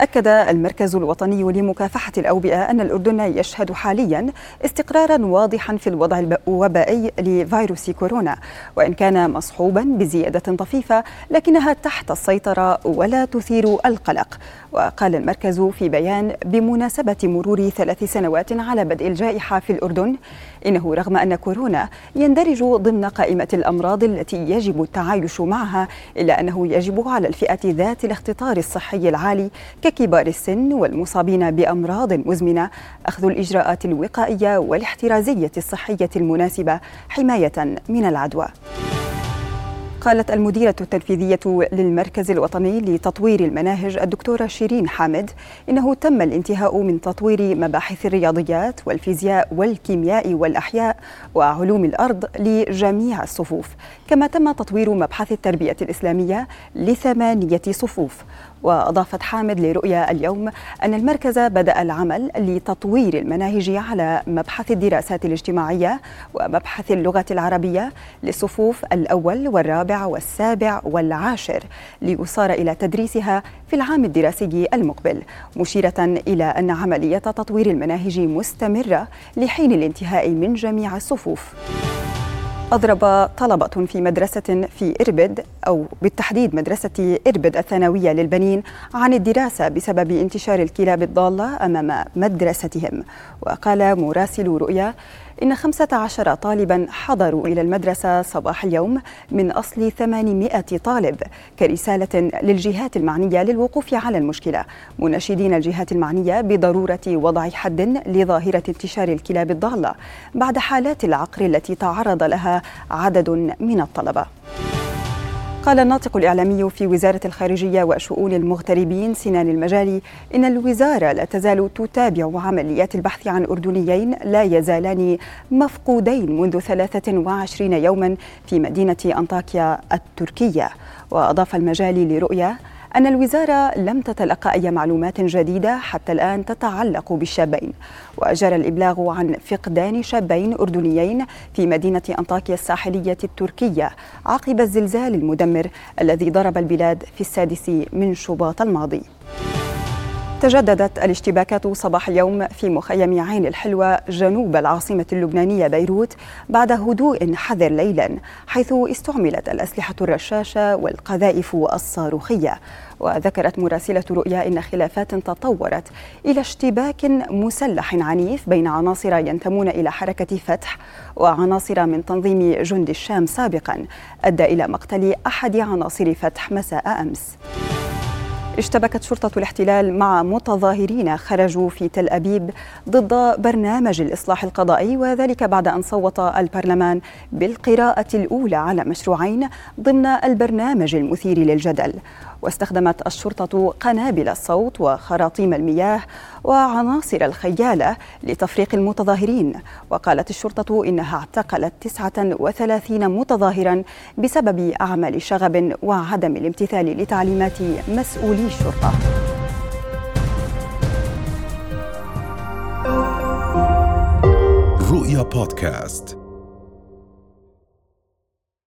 أكد المركز الوطني لمكافحة الأوبئة أن الأردن يشهد حاليا استقرارا واضحا في الوضع الوبائي لفيروس كورونا وإن كان مصحوبا بزيادة طفيفة لكنها تحت السيطرة ولا تثير القلق. وقال المركز في بيان بمناسبة مرور ثلاث سنوات على بدء الجائحة في الأردن إنه رغم أن كورونا يندرج ضمن قائمة الأمراض التي يجب التعايش معها إلا أنه يجب على الفئة ذات الاختطار الصحي العالي ككبار السن والمصابين بأمراض مزمنة أخذ الإجراءات الوقائية والاحترازية الصحية المناسبة حماية من العدوى. قالت المديرة التنفيذية للمركز الوطني لتطوير المناهج الدكتورة شيرين حامد إنه تم الانتهاء من تطوير مباحث الرياضيات والفيزياء والكيمياء والأحياء وعلوم الأرض لجميع الصفوف كما تم تطوير مبحث التربية الإسلامية لثمانية صفوف وأضافت حامد لرؤيا اليوم أن المركز بدأ العمل لتطوير المناهج على مبحث الدراسات الاجتماعية ومبحث اللغة العربية للصفوف الأول والرابع والسابع والعاشر ليصار إلى تدريسها في العام الدراسي المقبل مشيرة إلى أن عملية تطوير المناهج مستمرة لحين الانتهاء من جميع الصفوف. أضرب طلبة في مدرسة في إربد أو بالتحديد مدرسة إربد الثانوية للبنين عن الدراسة بسبب انتشار الكلاب الضالة أمام مدرستهم. وقال مراسل رؤيا إن 15 طالبا حضروا إلى المدرسة صباح اليوم من أصل 800 طالب كرسالة للجهات المعنية للوقوف على المشكلة مناشدين الجهات المعنية بضرورة وضع حد لظاهرة انتشار الكلاب الضالة بعد حالات العقر التي تعرض لها عدد من الطلبة. قال الناطق الإعلامي في وزارة الخارجية وشؤون المغتربين سنان المجالي إن الوزارة لا تزال تتابع عمليات البحث عن أردنيين لا يزالان مفقودين منذ 23 يوما في مدينة أنطاكيا التركية. وأضاف المجالي لرؤية أن الوزارة لم تتلقى أي معلومات جديدة حتى الآن تتعلق بالشابين. وجرى الإبلاغ عن فقدان شابين أردنيين في مدينة أنطاكيا الساحلية التركية عقب الزلزال المدمر الذي ضرب البلاد في السادس من شباط الماضي. تجددت الاشتباكات صباح اليوم في مخيم عين الحلوة جنوب العاصمة اللبنانية بيروت بعد هدوء حذر ليلا حيث استعملت الأسلحة الرشاشة والقذائف الصاروخية. وذكرت مراسلة رؤيا إن خلافات تطورت إلى اشتباك مسلح عنيف بين عناصر ينتمون إلى حركة فتح وعناصر من تنظيم جند الشام سابقا أدى إلى مقتل أحد عناصر فتح مساء أمس. اشتبكت شرطة الاحتلال مع متظاهرين خرجوا في تل أبيب ضد برنامج الإصلاح القضائي وذلك بعد أن صوت البرلمان بالقراءة الأولى على مشروعين ضمن البرنامج المثير للجدل. واستخدمت الشرطة قنابل الصوت وخراطيم المياه وعناصر الخيالة لتفريق المتظاهرين. وقالت الشرطة إنها اعتقلت 39 متظاهرا بسبب أعمال شغب وعدم الامتثال لتعليمات مسؤولي الشرطة. رؤيا بودكاست.